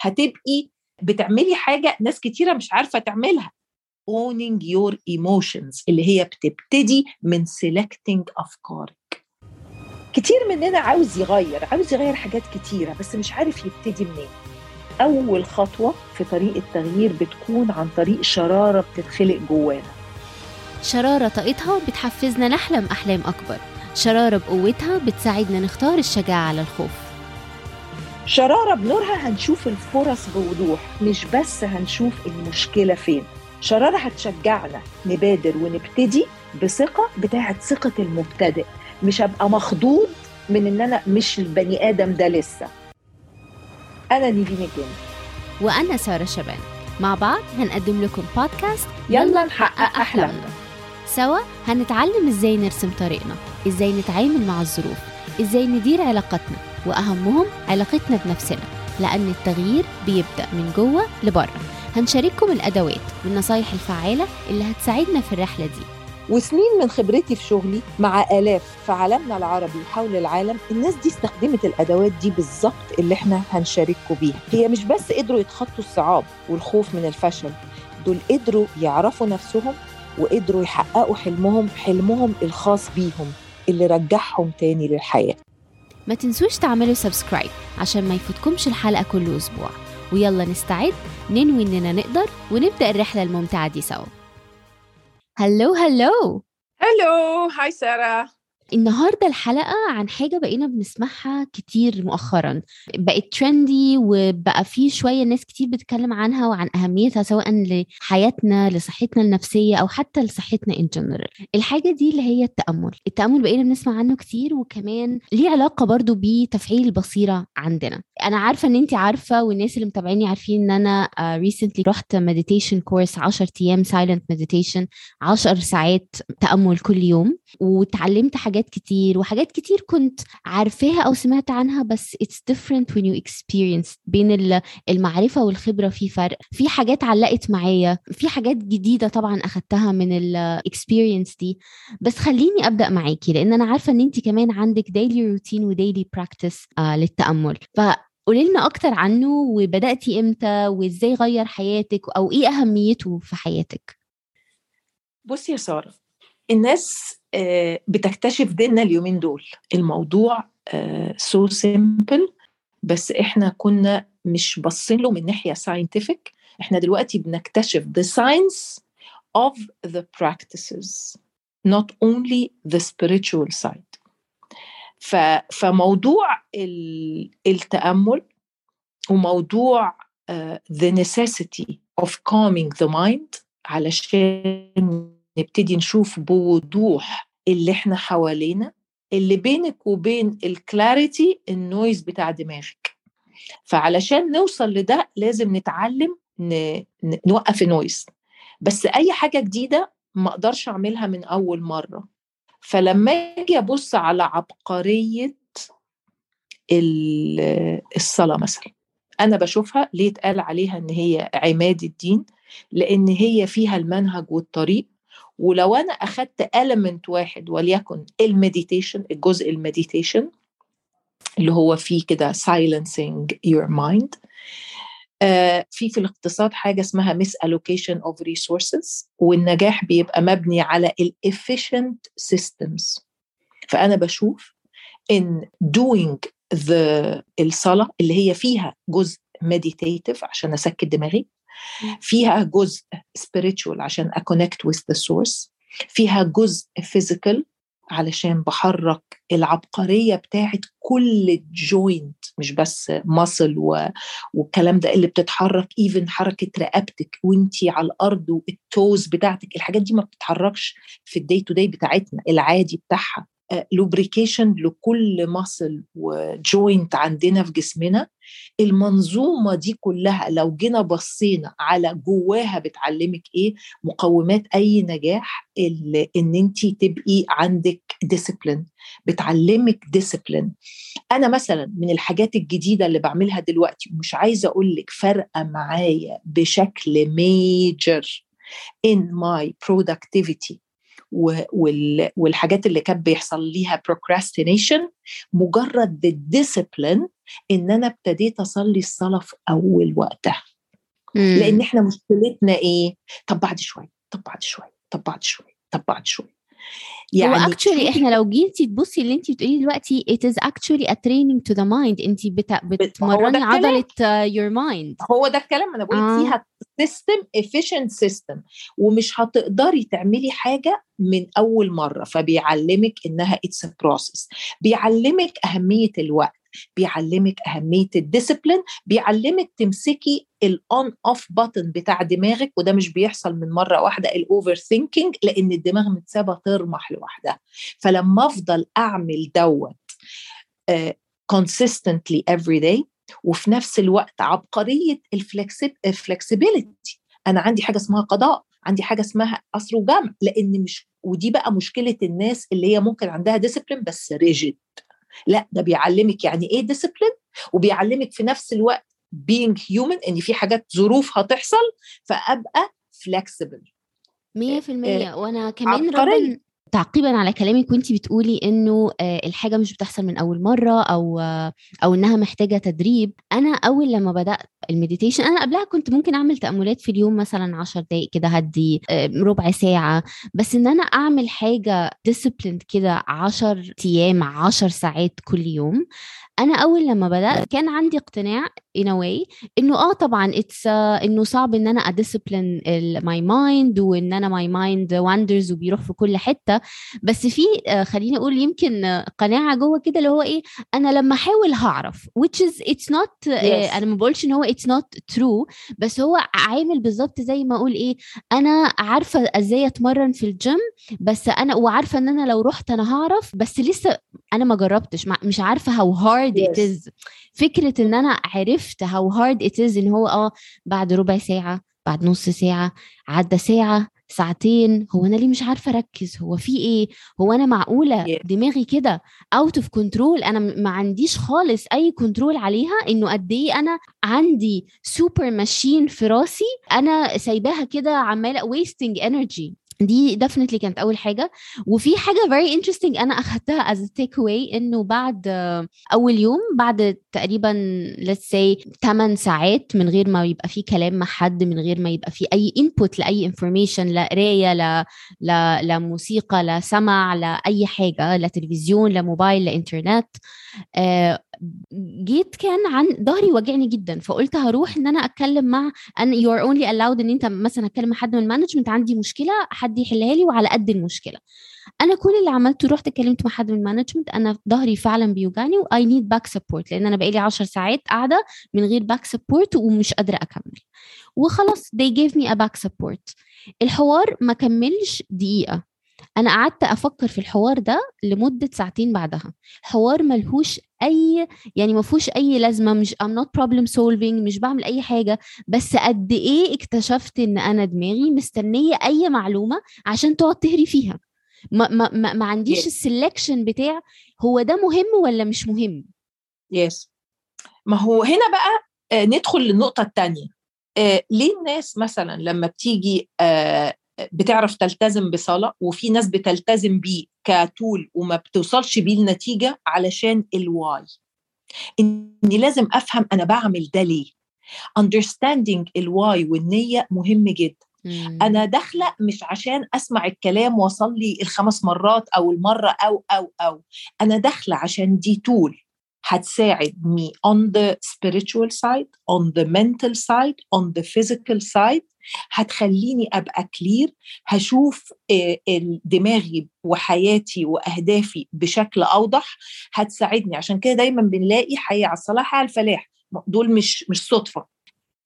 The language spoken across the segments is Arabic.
هتبقي بتعملي حاجة ناس كتيرة مش عارفة تعملها. Owning your emotions اللي هي بتبتدي من selecting أفكارك. كتير مننا عاوز يغير عاوز يغير حاجات كتيرة بس مش عارف يبتدي منين. أول خطوة في طريق التغيير بتكون عن طريق شرارة بتتخلق جوانا. شرارة طاقتها بتحفزنا نحلم أحلام أكبر. شرارة بقوتها بتساعدنا نختار الشجاعة على الخوف. شرارة بنورها هنشوف الفرص بوضوح مش بس هنشوف المشكلة فين. شرارة هتشجعنا نبادر ونبتدي بثقة بتاعت ثقة المبتدئ. مش هبقى مخضوض من إن أنا مش البني آدم ده لسه. أنا نيفين الجن وأنا سارة شبان. مع بعض هنقدم لكم بودكاست يلا نحقق أحلامنا. سوا هنتعلم إزاي نرسم طريقنا إزاي نتعامل مع الظروف إزاي ندير علاقاتنا. وأهمهم علاقتنا بنفسنا لأن التغيير بيبدأ من جوه لبره. هنشارككم الأدوات والنصايح الفعالة اللي هتساعدنا في الرحلة دي. وسنين من خبرتي في شغلي مع آلاف في عالمنا العربي وحول العالم الناس دي استخدمت الأدوات دي بالظبط اللي إحنا هنشارككم بيها. هي مش بس قدروا يتخطوا الصعاب والخوف من الفشل دول قدروا يعرفوا نفسهم وقدروا يحققوا حلمهم حلمهم الخاص بيهم اللي رجعهم تاني للحياة. ما تنسوش تعملوا subscribe عشان ما يفوتكمش الحلقة كل أسبوع. ويلا نستعد ننوي إننا نقدر ونبدأ الرحلة الممتعة دي سوا. hello hello hello hi سارة النهارده الحلقة عن حاجة بقينا بنسمعها كتير مؤخرا. بقت trendy وبقى في شوية ناس كتير بتتكلم عنها وعن أهميتها سواء لحياتنا لصحتنا النفسية أو حتى لصحتنا in general الحاجة دي اللي هي التأمل. التأمل بقينا بنسمع عنه كتير وكمان ليه علاقة برضو بتفعيل البصيرة عندنا. أنا عارفة إن انت عارفة والناس اللي متابعيني عارفين إن أنا recently رحت meditation course 10 أيام silent meditation 10 ساعات تأمل كل يوم وتعلمت حاجات كتير وحاجات كتير كنت عارفاها أو سمعت عنها بس it's different when you experience بين ال- المعرفة والخبرة في فرق. في حاجات علقت معايا في حاجات جديدة طبعا أخدتها من ال experience دي. بس خليني أبدأ معاكي لأن أنا عارفة إن انت كمان عندك daily routine و daily practice للتأمل. ف قولي لنا أكتر عنه وبدأتي إمتى وإزاي غير حياتك أو إيه أهميته في حياتك؟ بصي يا سارة الناس آه، بتكتشف ديننا اليومين دول. الموضوع so simple بس إحنا كنا مش باصين له من ناحية scientific إحنا دلوقتي بنكتشف the science of the practices not only the spiritual side. فموضوع ال- التأمل وموضوع آه، the necessity of calming the mind علشان نبتدي نشوف بوضوح اللي إحنا حوالينا اللي بينك وبين ال clarity ال noise بتاع دماغك فعلشان نوصل لده لازم نتعلم. نوقف ال noise بس أي حاجة جديدة ما أقدرش أعملها من أول مرة فلما آجي أبص على عبقرية ال- الصلاة مثلا أنا بشوفها ليه اتقال عليها إن هي عماد الدين؟ لأن هي فيها المنهج والطريق. ولو أنا أخدت element واحد وليكن ال meditation الجزء المديتيشن اللي هو فيه كده silencing your mind في في الاقتصاد حاجة اسمها misallocation of resources والنجاح بيبقى مبني على ال efficient systems. فأنا بشوف إن doing the الصلاة اللي هي فيها جزء meditative عشان أسكت دماغي فيها جزء spiritual عشان أكونكت with the source فيها جزء physical علشان بحرك العبقرية بتاعت كل جوينت مش بس و... والكلام ده اللي بتتحرك even حركة رقبتك وانتي على الأرض وال toes بتاعتك الحاجات دي ما بتتحركش في ال day to day بتاعتنا العادي بتاعها. lubrication لكل muscle و joint عندنا في جسمنا. المنظومة دي كلها لو جينا بصينا على جواها بتعلمك إيه؟ مقومات أي نجاح إن أنت تبقي عندك discipline بتعلمك discipline أنا مثلا من الحاجات الجديدة اللي بعملها دلوقتي ومش عايزة أقول لك فارقة معايا بشكل major in my productivity. والحاجات اللي كان بيحصل ليها procrastination مجرد ال discipline إن أنا ابتديت أصلي الصلاة في أول وقتها. لأن إحنا مشكلتنا إيه؟ طب بعد شوية طب بعد شوية طب بعد شوية طب بعد شوية. يعني هو actually إحنا لو جيتي تبصي اللي انت بتقوليه دلوقتي it is actually a training to the mind. انت بت... بتمرني عضلة your mind. هو ده الكلام أنا بقول آه. فيها system efficient system ومش هتقدري تعملي حاجة من أول مرة. فبيعلمك إنها it's process بيعلمك أهمية الوقت. بيعلمك أهمية ال discipline بيعلمك تمسكي ال on off button بتاع دماغك وده مش بيحصل من مرة واحدة ال overthinking لأن الدماغ متسابة ترمح لوحدها. فلما أفضل أعمل دوت consistently every day وفي نفس الوقت عبقرية ال flexibility أنا عندي حاجة اسمها قضاء عندي حاجة اسمها قصر وجمع لأن مش ودي بقى مشكلة الناس اللي هي ممكن عندها discipline بس rigid لا ده بيعلمك يعني إيه discipline وبيعلمك في نفس الوقت being human إن في حاجات ظروف هتحصل فأبقى flexible. 100% وأنا كمان رغم تعقيبا على كلامك وانت بتقولي إنه الحاجة مش بتحصل من أول مرة أو أو إنها محتاجة تدريب. أنا أول لما بدأت ال meditation أنا قبلها كنت ممكن أعمل تأملات في اليوم مثلا 10 دقائق كده هدي ربع ساعة. بس إن أنا أعمل حاجة discipline كده 10 أيام 10 ساعات كل يوم أنا أول لما بدأت كان عندي اقتناع in a way إنه آه طبعا it's uh, إنه صعب إن أنا أ discipline my mind وإن أنا my mind wanders وبيروح في كل حتة بس في uh, خليني أقول يمكن قناعة جوه كده اللي هو إيه أنا لما أحاول هعرف which is it's not yes. uh, أنا ما بقولش إن هو it's not true بس هو عامل بالظبط زي ما أقول إيه أنا عارفة إزاي أتمرن في الجيم بس أنا وعارفة إن أنا لو رحت أنا هعرف بس لسه أنا ما جربتش مش عارفة how hard yes. it is. فكرة إن أنا عرفت how hard it is إن هو آه بعد ربع ساعة بعد نص ساعة عدى ساعة ساعتين هو أنا ليه مش عارفة أركز؟ هو في إيه؟ هو أنا معقولة yeah. دماغي كده out of control أنا ما عنديش خالص أي control عليها إنه قد إيه أنا عندي super machine في راسي أنا سايباها كده عمالة wasting energy دي definitely كانت أول حاجة. وفي حاجة very interesting أنا as a take away إنه بعد أول يوم بعد تقريبا let's say 8 ساعات من غير ما يبقى في كلام مع حد من غير ما يبقى في أي input لأي information لا قراية لا لا لا موسيقى لا سمع لا أي حاجة لا تلفزيون لا موبايل لا انترنت آه جيت كان عن ظهري وجعني جدا فقلت هروح إن أنا أتكلم مع أن you are only allowed إن أنت مثلا اتكلم مع حد من ال management عندي مشكلة حد يحلها لي وعلى قد المشكلة. أنا كل اللي عملته رحت اتكلمت مع حد من ال management أنا ظهري فعلا بيوجعني و I need back support لأن أنا بقالي 10 ساعات قاعدة من غير back support ومش قادرة أكمل. وخلاص they gave me a back support. الحوار ما كملش دقيقة. أنا قعدت أفكر في الحوار ده لمدة ساعتين بعدها. حوار ملهوش أي يعني ما فيهوش أي لازمة مش I'm not problem solving مش بعمل أي حاجة. بس قد إيه اكتشفت إن أنا دماغي مستنية أي معلومة عشان تقعد تهري فيها. ما ما ما, عنديش ال selection بتاع هو ده مهم ولا مش مهم. yes yes. ما هو هنا بقى آه ندخل للنقطة الثانية آه ليه الناس مثلا لما بتيجي آه بتعرف تلتزم بصلاة وفي ناس بتلتزم بيه ك tool وما بتوصلش بيه النتيجة علشان ال why إني لازم أفهم أنا بعمل ده ليه. Understanding ال why والنية مهم جدا. مم. أنا داخلة مش عشان أسمع الكلام وأصلي لي الخمس مرات أو المرة أو أو أو. أنا داخلة عشان دي tool هتساعد me on the spiritual side on the mental side on the physical side. هتخليني أبقى clear هشوف دماغي وحياتي وأهدافي بشكل أوضح هتساعدني. عشان كده دايما بنلاقي حي على الصلاح على الفلاح. دول مش مش صدفة.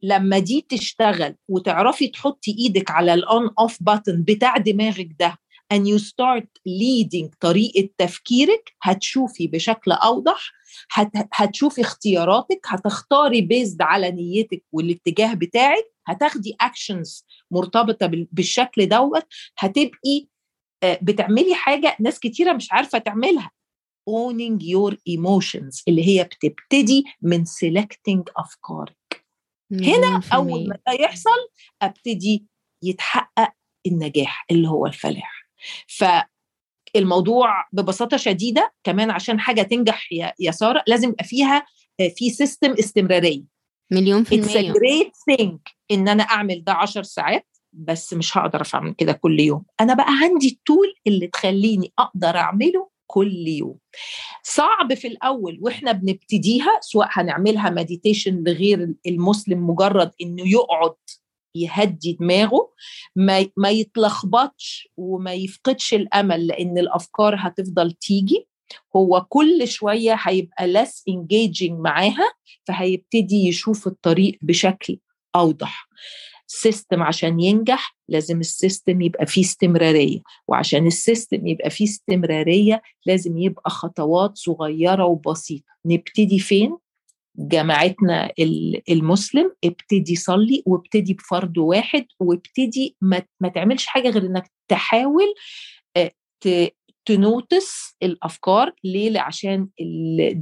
لما دي تشتغل وتعرفي تحطي إيدك على ال on off button بتاع دماغك ده and you start leading طريقة تفكيرك هتشوفي بشكل أوضح هت... هتشوفي اختياراتك هتختاري based على نيتك والاتجاه بتاعك هتاخدي actions مرتبطة بالشكل دوت هتبقي بتعملي حاجة ناس كتيرة مش عارفة تعملها. owning your emotions اللي هي بتبتدي من selecting أفكارك. هنا أول ما ده يحصل أبتدي يتحقق النجاح اللي هو الفلاح. فالموضوع ببساطة شديدة كمان عشان حاجة تنجح يا سارة لازم يبقى فيها في system استمرارية. مليون في المية. great thing إن أنا أعمل ده 10 ساعات بس مش هقدر أعمل كده كل يوم. أنا بقى عندي ال tool اللي تخليني أقدر أعمله كل يوم. صعب في الأول وإحنا بنبتديها سواء هنعملها meditation لغير المسلم مجرد إنه يقعد يهدي دماغه ما ما يتلخبطش وما يفقدش الأمل لأن الأفكار هتفضل تيجي. هو كل شوية هيبقى less engaging معاها فهيبتدي يشوف الطريق بشكل أوضح. system عشان ينجح لازم ال system يبقى فيه استمرارية وعشان ال system يبقى فيه استمرارية لازم يبقى خطوات صغيرة وبسيطة. نبتدي فين؟ جماعتنا المسلم ابتدي صلي وابتدي بفرد واحد وابتدي ما, ما تعملش حاجة غير إنك تحاول تنوتس الأفكار. ليه؟ عشان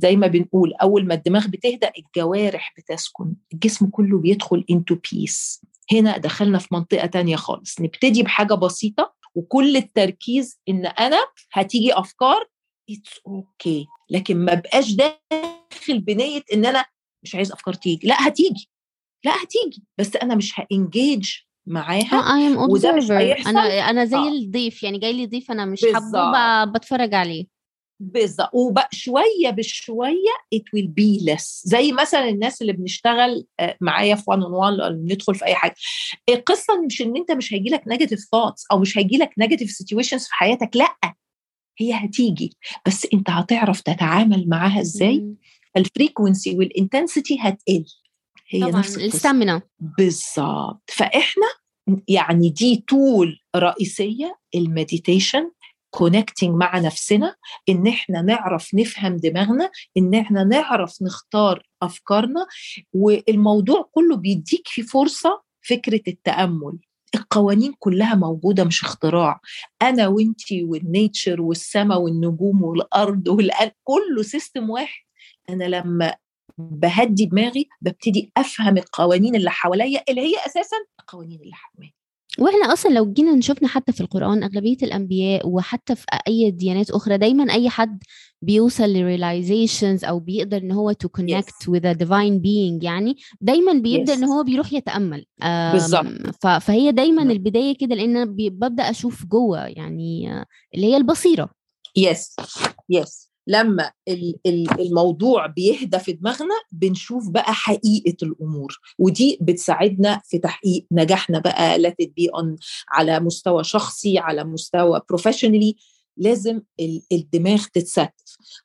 زي ما بنقول أول ما الدماغ بتهدى الجوارح بتسكن. الجسم كله بيدخل انتو بيس هنا دخلنا في منطقة تانية خالص. نبتدي بحاجة بسيطة وكل التركيز إن أنا هتيجي أفكار it's okay okay. لكن ما بقاش داخل بنية إن أنا مش عايز أفكار تيجي. لا هتيجي. لا هتيجي. بس أنا مش ه engage معاها I am وده مش هيحصل. أنا أنا زي آه. الضيف يعني جاي لي ضيف أنا مش. حابة بتفرج عليه. بالظبط. وبقى شوية بشوية it will be less. زي مثلا الناس اللي بنشتغل آه، معايا في one on one ندخل في أي حاجة. القصة مش إن أنت مش هيجي لك negative thoughts أو مش هيجي لك negative situations في حياتك لأ. هي هتيجي. بس أنت هتعرف تتعامل معاها إزاي. ال frequency وال intensity هتقل. هي طبعا نفس القصة. ال stamina بالظبط فإحنا يعني دي tool رئيسية ال meditation connecting مع نفسنا إن إحنا نعرف نفهم دماغنا إن إحنا نعرف نختار أفكارنا والموضوع كله بيديك في فرصة فكرة التأمل. القوانين كلها موجودة مش اختراع. أنا وإنتي وال nature والسماء والنجوم والأرض والقلب كله system واحد. أنا لما بهدي دماغي ببتدي أفهم القوانين اللي حواليا اللي هي أساسا القوانين اللي حواليا وإحنا أصلا لو جينا نشوفنا حتى في القرآن أغلبية الأنبياء وحتى في أي ديانات أخرى دايما أي حد بيوصل ل realizations أو بيقدر إن هو to connect a divine being يعني دايما بيبدا Yes. ان هو بيروح يتأمل بالظبط. فهي دايما. البداية كده لأن ببدأ أشوف جوه يعني آه، اللي هي البصيرة yes yes لما ال- ال- الموضوع بيهدى في دماغنا بنشوف بقى حقيقة الأمور. ودي بتساعدنا في تحقيق نجاحنا بقى لا on على مستوى شخصي على مستوى professionally لازم ال- الدماغ تتستف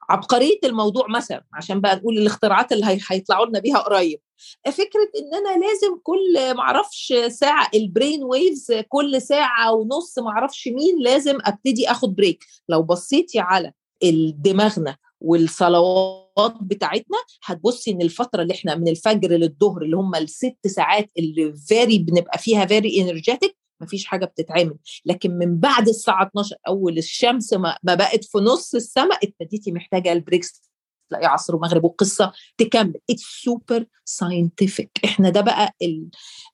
عبقرية الموضوع مثلا عشان بقى نقول الاختراعات اللي هي- هيطلعوا لنا بيها قريب. فكرة إن أنا لازم كل معرفش ساعة ال brain waves كل ساعة ونص معرفش مين لازم أبتدي أخد break لو بصيتي على دماغنا والصلوات بتاعتنا هتبصي إن الفترة اللي إحنا من الفجر للظهر اللي هم الست ساعات اللي very بنبقى فيها very energetic مفيش حاجة بتتعمل. لكن من بعد الساعة 12 أول الشمس ما, بقت في نص السماء ابتديتي محتاجة ال breaks تلاقي عصر ومغرب والقصة تكمل. it's super scientific إحنا ده بقى ال-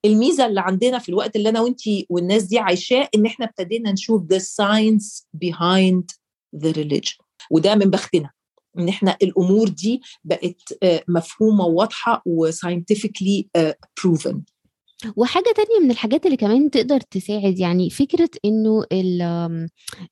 الميزة اللي عندنا في الوقت اللي أنا وأنتي والناس دي عايشاه إن إحنا ابتدينا نشوف the science behind the religion. وده من بختنا إن إحنا الأمور دي بقت آه، مفهومة وواضحه و scientifically proven وحاجة تانية من الحاجات اللي كمان تقدر تساعد يعني فكرة إنه ال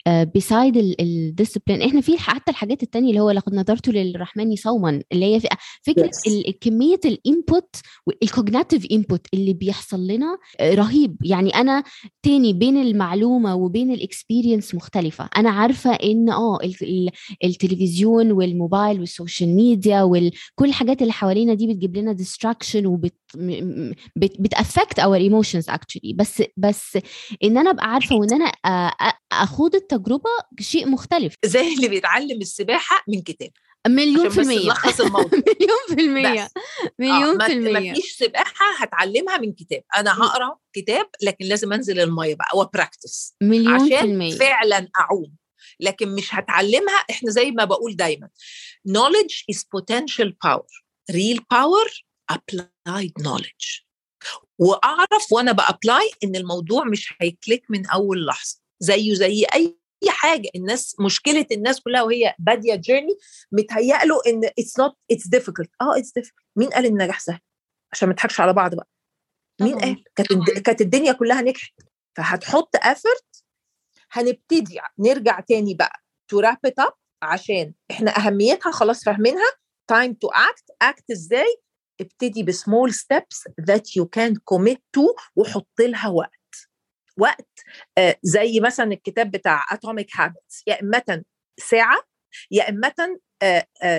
beside ال discipline إحنا في حتى الحاجات التانية اللي هو لقد نذرت للرحمن صوما اللي هي فكرة Yes. كمية ال input وال cognitive input اللي بيحصل لنا آه، رهيب يعني أنا تاني بين المعلومة وبين ال experience مختلفة أنا عارفة إن آه ال- ال- التلفزيون والموبايل وال social media وكل الحاجات اللي حوالينا دي بتجيب لنا distraction وبت بت affect our emotions actually بس بس إن أنا أبقى عارفة وإن أنا أخوض التجربة شيء مختلف. زي اللي بيتعلم السباحة من كتاب. مليون عشان في المية. نلخص الموضوع. مليون في المية. بس. مليون ما في المية. فيش سباحة هتعلمها من كتاب. أنا هقرأ كتاب لكن لازم أنزل المية بقى وبراكتس مليون في عشان المية. فعلا أعوم. لكن مش هتعلمها إحنا زي ما بقول دايما. Knowledge is potential power. Real power applied knowledge. وأعرف وأنا ب apply إن الموضوع مش هي click من أول لحظة. زيه زي أي حاجة. الناس مشكلة الناس كلها وهي بادية journey متهيأ له إن it's not it's difficult آه it's difficult مين قال إن النجاح سهل؟ عشان ما نضحكش على بعض بقى. مين. قال؟ كانت كانت الدنيا كلها نجحت. فهتحط effort هنبتدي نرجع تاني بقى to wrap up عشان إحنا أهميتها خلاص فاهمينها. time to act act إزاي؟ ابتدي ب small steps that you can commit to وحط لها وقت. وقت آه زي مثلا الكتاب بتاع Atomic Habits يا إما ساعة يا إما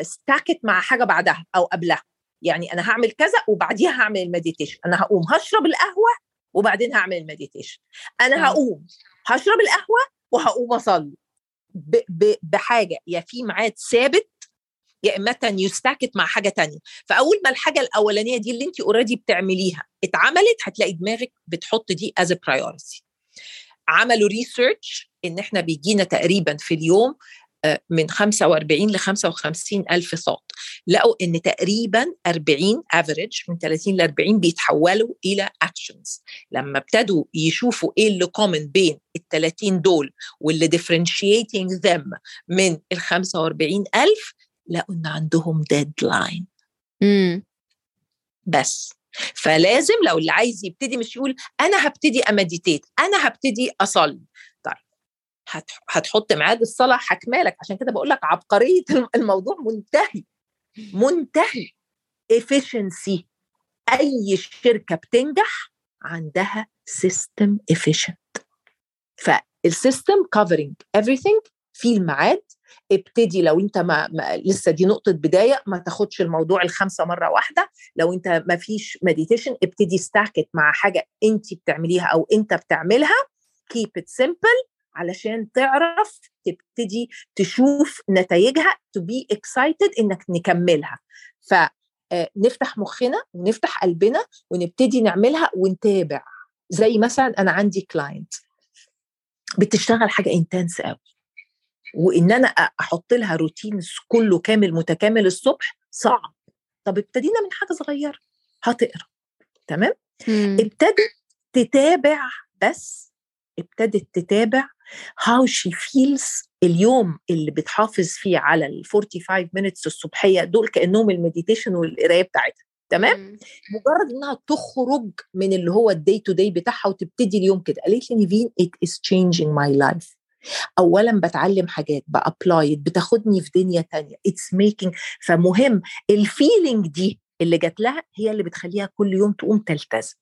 stack it مع حاجة بعدها أو قبلها. يعني أنا هعمل كذا وبعديها هعمل ال meditation أنا هقوم هشرب القهوة وبعدين هعمل ال meditation أنا. هقوم هشرب القهوة وهقوم أصلي. ب- ب- بحاجة. يا في ميعاد ثابت يا إما ي stack it مع حاجة تانية. فأول ما الحاجة الأولانية دي اللي انت already بتعمليها اتعملت هتلاقي دماغك بتحط this is priority عملوا research إن إحنا بيجينا تقريبا في اليوم آه، من 45 ل 55 ألف صوت. لقوا إن تقريبا 40 average من 30 ل 40 بيتحولوا إلى actions لما ابتدوا يشوفوا إيه اللي common بين ال 30 دول واللي differentiating them من ال 45 ألف لقوا ان عندهم deadline بس. فلازم لو اللي عايز يبتدي مش يقول أنا هبتدي ا meditate أنا هبتدي اصلي طيب. هت- هتحط ميعاد الصلاة محكمالك عشان كده بقول لك عبقرية الم- الموضوع منتهي. منتهي. efficiency. أي شركة بتنجح عندها system efficient. فال system covering everything في الميعاد ابتدي لو انت ما, ما لسه دي نقطة بداية ما تاخدش الموضوع الخمسة مرة واحدة. لو انت ما فيش meditation ابتدي stack it مع حاجة انت بتعمليها أو انت بتعملها. keep it simple علشان تعرف تبتدي تشوف نتائجها to be excited إنك نكملها. ف آه، نفتح مخنا ونفتح قلبنا ونبتدي نعملها ونتابع. زي مثلا أنا عندي client بتشتغل حاجة intense قوي وإن أنا أحط لها روتين كله كامل متكامل الصبح صعب. طب ابتدينا من حاجة صغيرة هتقرا. تمام؟ ابتدت تتابع بس ابتدت تتابع how she feels اليوم اللي بتحافظ فيه على ال 45 minutes الصبحية دول كأنهم ال meditation والقراية بتاعتها. تمام؟ مجرد إنها تخرج من اللي هو ال day to day بتاعها وتبتدي اليوم كده قالت لي نيفين it is changing my life. اولا بتعلم حاجات ب apply بتاخدني في دنيا تانية. it's making فمهم ال feeling دي اللي جات لها هي اللي بتخليها كل يوم تقوم تلتزم.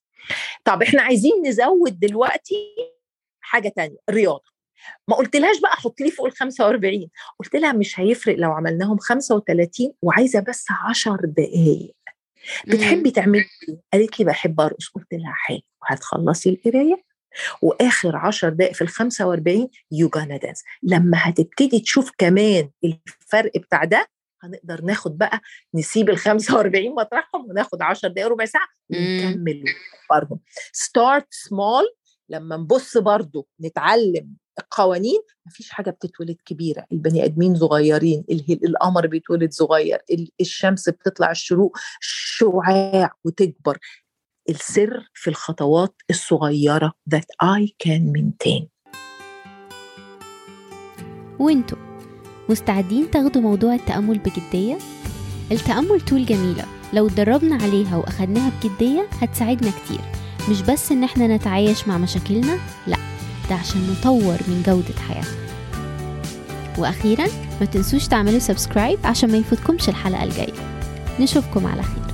طب إحنا عايزين نزود دلوقتي حاجة تانية رياضة. ما قلتلهاش بقى حط لي فوق ال 45 قلت لها مش هيفرق لو عملناهم 35 وعايزة بس 10 دقائق بتحبي تعملي إيه؟ قالت لي بحب أرقص. قلت لها حلو هتخلصي القراية؟ وآخر 10 دقائق في ال 45 you gonna dance لما هتبتدي تشوف كمان الفرق بتاع ده هنقدر ناخد بقى نسيب ال 45 مطرحهم وناخد 10 دقائق ربع ساعة ونكمل ونكبرهم start small لما نبص برضو نتعلم القوانين مفيش حاجة بتتولد كبيرة. البني آدمين صغيرين القمر بيتولد صغير ال- الشمس بتطلع الشروق شعاع وتكبر. السر في الخطوات الصغيرة that I can maintain. وانتوا مستعدين تاخدوا موضوع التأمل بجدية؟ التأمل تول جميلة. لو اتدربنا عليها وأخدناها بجدية هتساعدنا كتير. مش بس إن إحنا نتعايش مع مشاكلنا لأ ده عشان نطور من جودة حياتنا. وأخيرا ما تنسوش تعملوا سبسكرايب عشان ما يفوتكمش الحلقة الجاية. نشوفكم على خير.